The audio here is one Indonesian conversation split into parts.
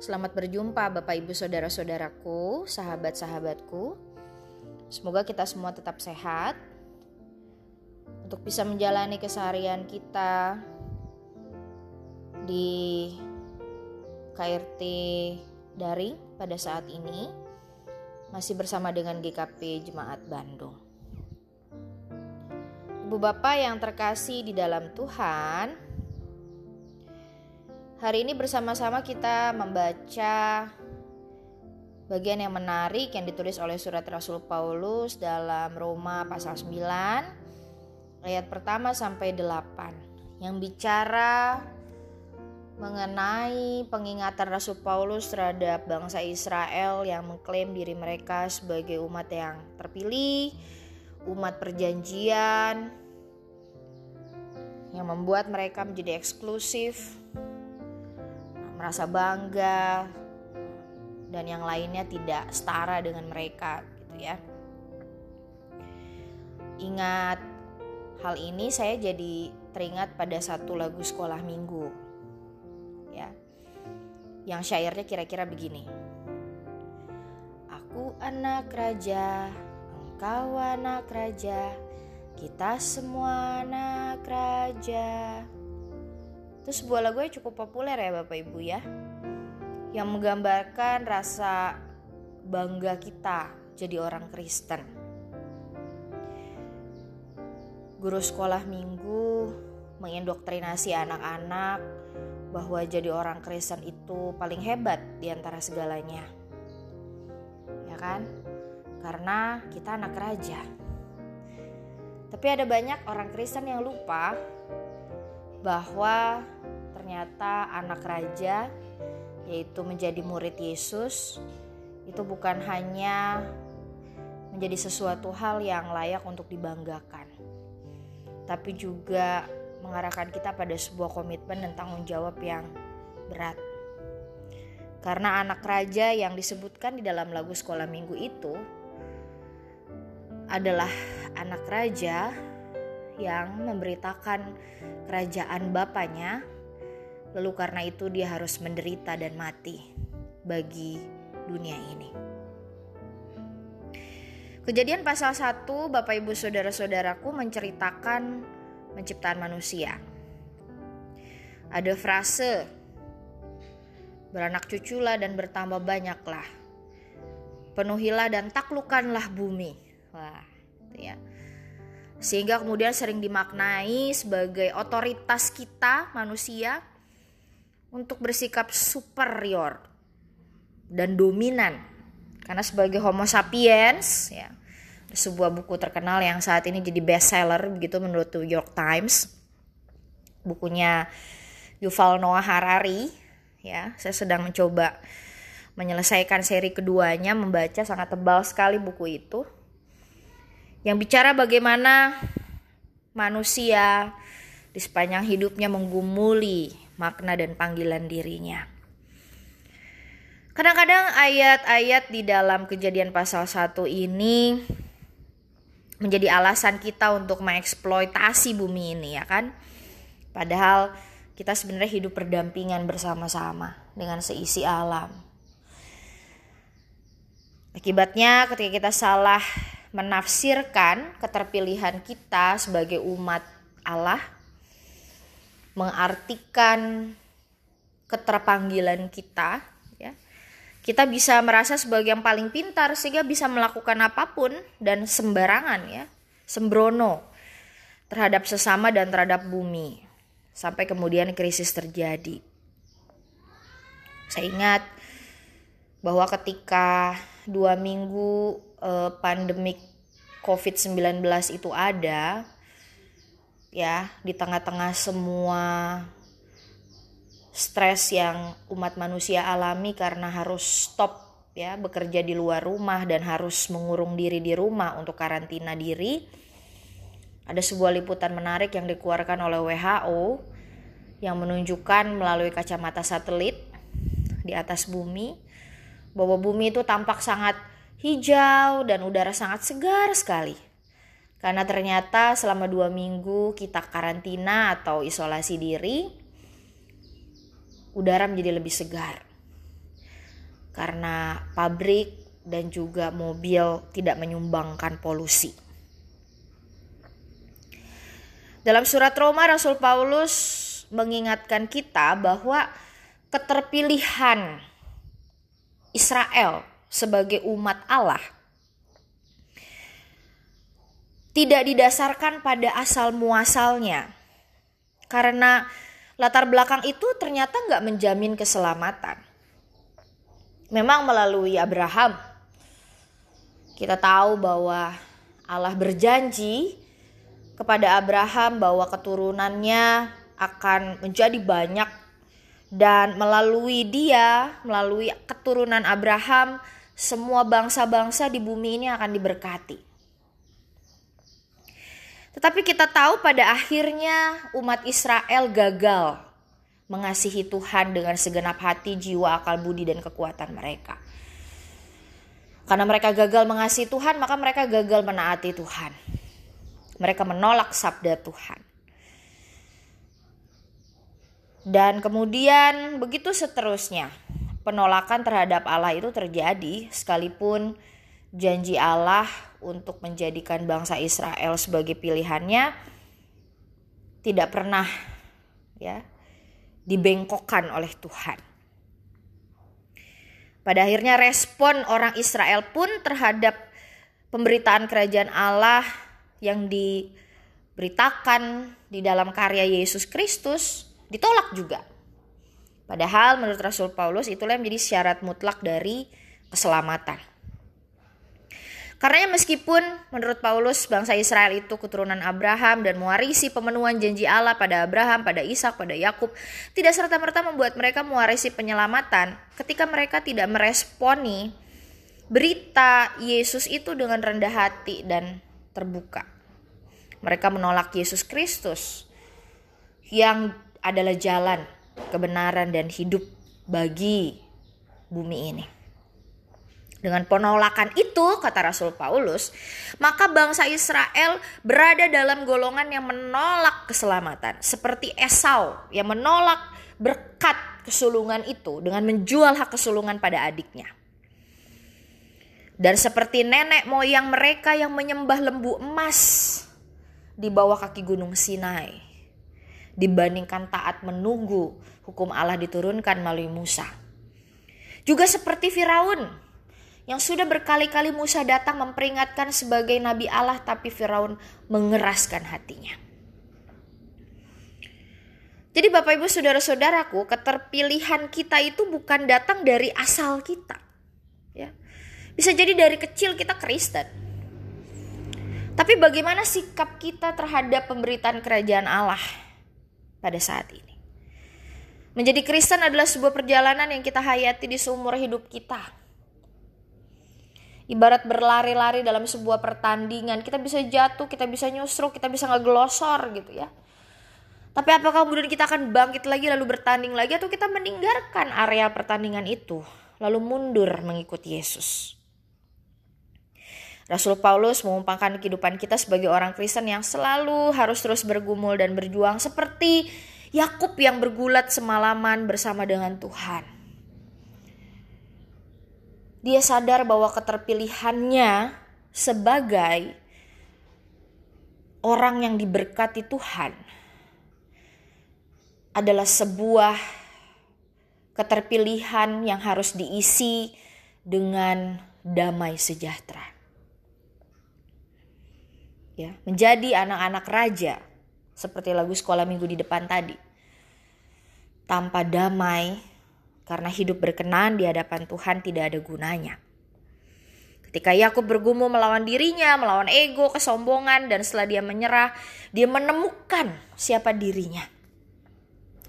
Selamat berjumpa Bapak Ibu Saudara-saudaraku, sahabat-sahabatku. Semoga kita semua tetap sehat untuk bisa menjalani keseharian kita di KRT daring pada saat ini masih bersama dengan GKP Jemaat Bandung. Ibu Bapak yang terkasih di dalam Tuhan, Hari ini bersama-sama kita membaca bagian yang menarik yang ditulis oleh surat Rasul Paulus dalam Roma pasal 9 ayat pertama sampai 8 yang bicara mengenai pengingatan Rasul Paulus terhadap bangsa Israel yang mengklaim diri mereka sebagai umat yang terpilih, umat perjanjian yang membuat mereka menjadi eksklusif merasa bangga dan yang lainnya tidak setara dengan mereka gitu ya. Ingat hal ini saya jadi teringat pada satu lagu sekolah minggu. Ya. Yang syairnya kira-kira begini. Aku anak raja, engkau anak raja, kita semua anak raja. Itu sebuah lagu yang cukup populer ya Bapak Ibu ya. Yang menggambarkan rasa bangga kita jadi orang Kristen. Guru sekolah minggu mengindoktrinasi anak-anak bahwa jadi orang Kristen itu paling hebat di antara segalanya. Ya kan? Karena kita anak raja. Tapi ada banyak orang Kristen yang lupa bahwa ternyata anak raja yaitu menjadi murid Yesus itu bukan hanya menjadi sesuatu hal yang layak untuk dibanggakan tapi juga mengarahkan kita pada sebuah komitmen dan tanggung jawab yang berat. Karena anak raja yang disebutkan di dalam lagu sekolah minggu itu adalah anak raja yang memberitakan kerajaan bapaknya Lalu karena itu dia harus menderita dan mati bagi dunia ini. Kejadian pasal 1 Bapak Ibu Saudara-saudaraku menceritakan penciptaan manusia. Ada frase beranak cuculah dan bertambah banyaklah. Penuhilah dan taklukkanlah bumi. Wah. Sehingga kemudian sering dimaknai sebagai otoritas kita manusia untuk bersikap superior dan dominan. Karena sebagai Homo sapiens, ya, sebuah buku terkenal yang saat ini jadi bestseller begitu menurut New York Times. Bukunya Yuval Noah Harari, ya. Saya sedang mencoba menyelesaikan seri keduanya, membaca sangat tebal sekali buku itu. Yang bicara bagaimana manusia di sepanjang hidupnya menggumuli makna dan panggilan dirinya. Kadang-kadang ayat-ayat di dalam kejadian pasal 1 ini menjadi alasan kita untuk mengeksploitasi bumi ini ya kan. Padahal kita sebenarnya hidup berdampingan bersama-sama dengan seisi alam. Akibatnya ketika kita salah menafsirkan keterpilihan kita sebagai umat Allah, mengartikan keterpanggilan kita ya. Kita bisa merasa sebagai yang paling pintar sehingga bisa melakukan apa pun dan sembarangan ya. Sembrono terhadap sesama dan terhadap bumi sampai kemudian krisis terjadi. Saya ingat bahwa ketika dua minggu eh, pandemik COVID-19 itu ada ya di tengah-tengah semua stres yang umat manusia alami karena harus stop ya bekerja di luar rumah dan harus mengurung diri di rumah untuk karantina diri. Ada sebuah liputan menarik yang dikeluarkan oleh WHO yang menunjukkan melalui kacamata satelit di atas bumi bahwa bumi itu tampak sangat hijau dan udara sangat segar sekali. Karena ternyata selama dua minggu kita karantina atau isolasi diri, udara menjadi lebih segar. karena pabrik dan juga mobil tidak menyumbangkan polusi. Dalam surat Roma Rasul Paulus mengingatkan kita bahwa keterpilihan Israel sebagai umat Allah tidak didasarkan pada asal muasalnya. Karena latar belakang itu ternyata nggak menjamin keselamatan. Memang melalui Abraham, kita tahu bahwa Allah berjanji kepada Abraham bahwa keturunannya akan menjadi banyak dan melalui dia, melalui keturunan Abraham, semua bangsa-bangsa di bumi ini akan diberkati. Tetapi kita tahu pada akhirnya umat Israel gagal mengasihi Tuhan dengan segenap hati, jiwa, akal budi, dan kekuatan mereka. Karena mereka gagal mengasihi Tuhan, maka mereka gagal menaati Tuhan. Mereka menolak sabda Tuhan. Dan kemudian begitu seterusnya. Penolakan terhadap Allah itu terjadi sekalipun janji Allah untuk menjadikan bangsa Israel sebagai pilihannya tidak pernah ya dibengkokkan oleh Tuhan. Pada akhirnya respon orang Israel pun terhadap pemberitaan kerajaan Allah yang diberitakan di dalam karya Yesus Kristus ditolak juga. Padahal menurut Rasul Paulus itulah yang menjadi syarat mutlak dari keselamatan. Karena meskipun menurut Paulus bangsa Israel itu keturunan Abraham dan mewarisi pemenuhan janji Allah pada Abraham, pada Ishak, pada Yakub, tidak serta-merta membuat mereka mewarisi penyelamatan ketika mereka tidak meresponi berita Yesus itu dengan rendah hati dan terbuka. Mereka menolak Yesus Kristus yang adalah jalan, kebenaran dan hidup bagi bumi ini. Dengan penolakan itu, kata Rasul Paulus, maka bangsa Israel berada dalam golongan yang menolak keselamatan, seperti Esau yang menolak berkat kesulungan itu dengan menjual hak kesulungan pada adiknya. Dan seperti nenek moyang mereka yang menyembah lembu emas di bawah kaki gunung Sinai, dibandingkan taat menunggu hukum Allah diturunkan melalui Musa. Juga seperti Firaun yang sudah berkali-kali Musa datang memperingatkan sebagai nabi Allah tapi Firaun mengeraskan hatinya. Jadi Bapak Ibu Saudara-saudaraku, keterpilihan kita itu bukan datang dari asal kita. Ya. Bisa jadi dari kecil kita Kristen. Tapi bagaimana sikap kita terhadap pemberitaan kerajaan Allah pada saat ini? Menjadi Kristen adalah sebuah perjalanan yang kita hayati di seumur hidup kita. Ibarat berlari-lari dalam sebuah pertandingan, kita bisa jatuh, kita bisa nyusruk, kita bisa ngeglosor gitu ya. Tapi apakah kemudian kita akan bangkit lagi lalu bertanding lagi atau kita meninggalkan area pertandingan itu lalu mundur mengikuti Yesus? Rasul Paulus mengumpangkan kehidupan kita sebagai orang Kristen yang selalu harus terus bergumul dan berjuang seperti Yakub yang bergulat semalaman bersama dengan Tuhan. Dia sadar bahwa keterpilihannya sebagai orang yang diberkati Tuhan adalah sebuah keterpilihan yang harus diisi dengan damai sejahtera. Ya, menjadi anak-anak raja seperti lagu sekolah minggu di depan tadi. Tanpa damai, karena hidup berkenan di hadapan Tuhan tidak ada gunanya. Ketika Yakub bergumul melawan dirinya, melawan ego, kesombongan, dan setelah dia menyerah, dia menemukan siapa dirinya.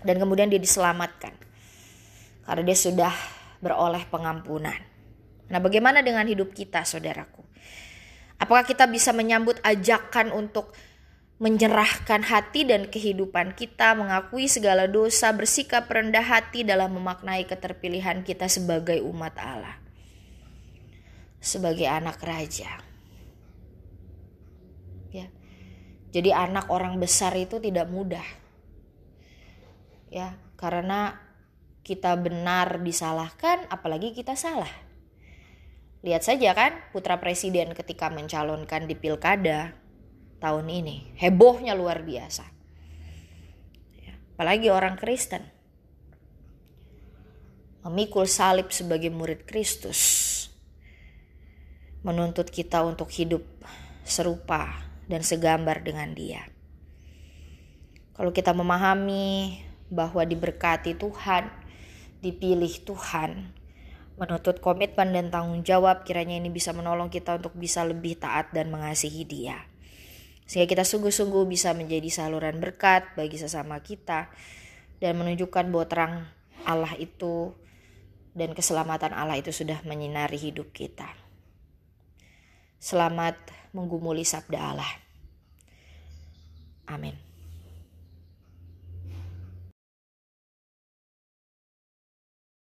Dan kemudian dia diselamatkan. Karena dia sudah beroleh pengampunan. Nah bagaimana dengan hidup kita saudaraku? Apakah kita bisa menyambut ajakan untuk menyerahkan hati dan kehidupan kita, mengakui segala dosa, bersikap rendah hati dalam memaknai keterpilihan kita sebagai umat Allah, sebagai anak raja. Ya, jadi anak orang besar itu tidak mudah, ya, karena kita benar disalahkan, apalagi kita salah. Lihat saja kan putra presiden ketika mencalonkan di pilkada tahun ini. Hebohnya luar biasa. Ya, apalagi orang Kristen. Memikul salib sebagai murid Kristus. Menuntut kita untuk hidup serupa dan segambar dengan dia. Kalau kita memahami bahwa diberkati Tuhan, dipilih Tuhan, menuntut komitmen dan tanggung jawab kiranya ini bisa menolong kita untuk bisa lebih taat dan mengasihi dia. Sehingga kita sungguh-sungguh bisa menjadi saluran berkat bagi sesama kita dan menunjukkan bahwa terang Allah itu dan keselamatan Allah itu sudah menyinari hidup kita. Selamat menggumuli sabda Allah. Amin.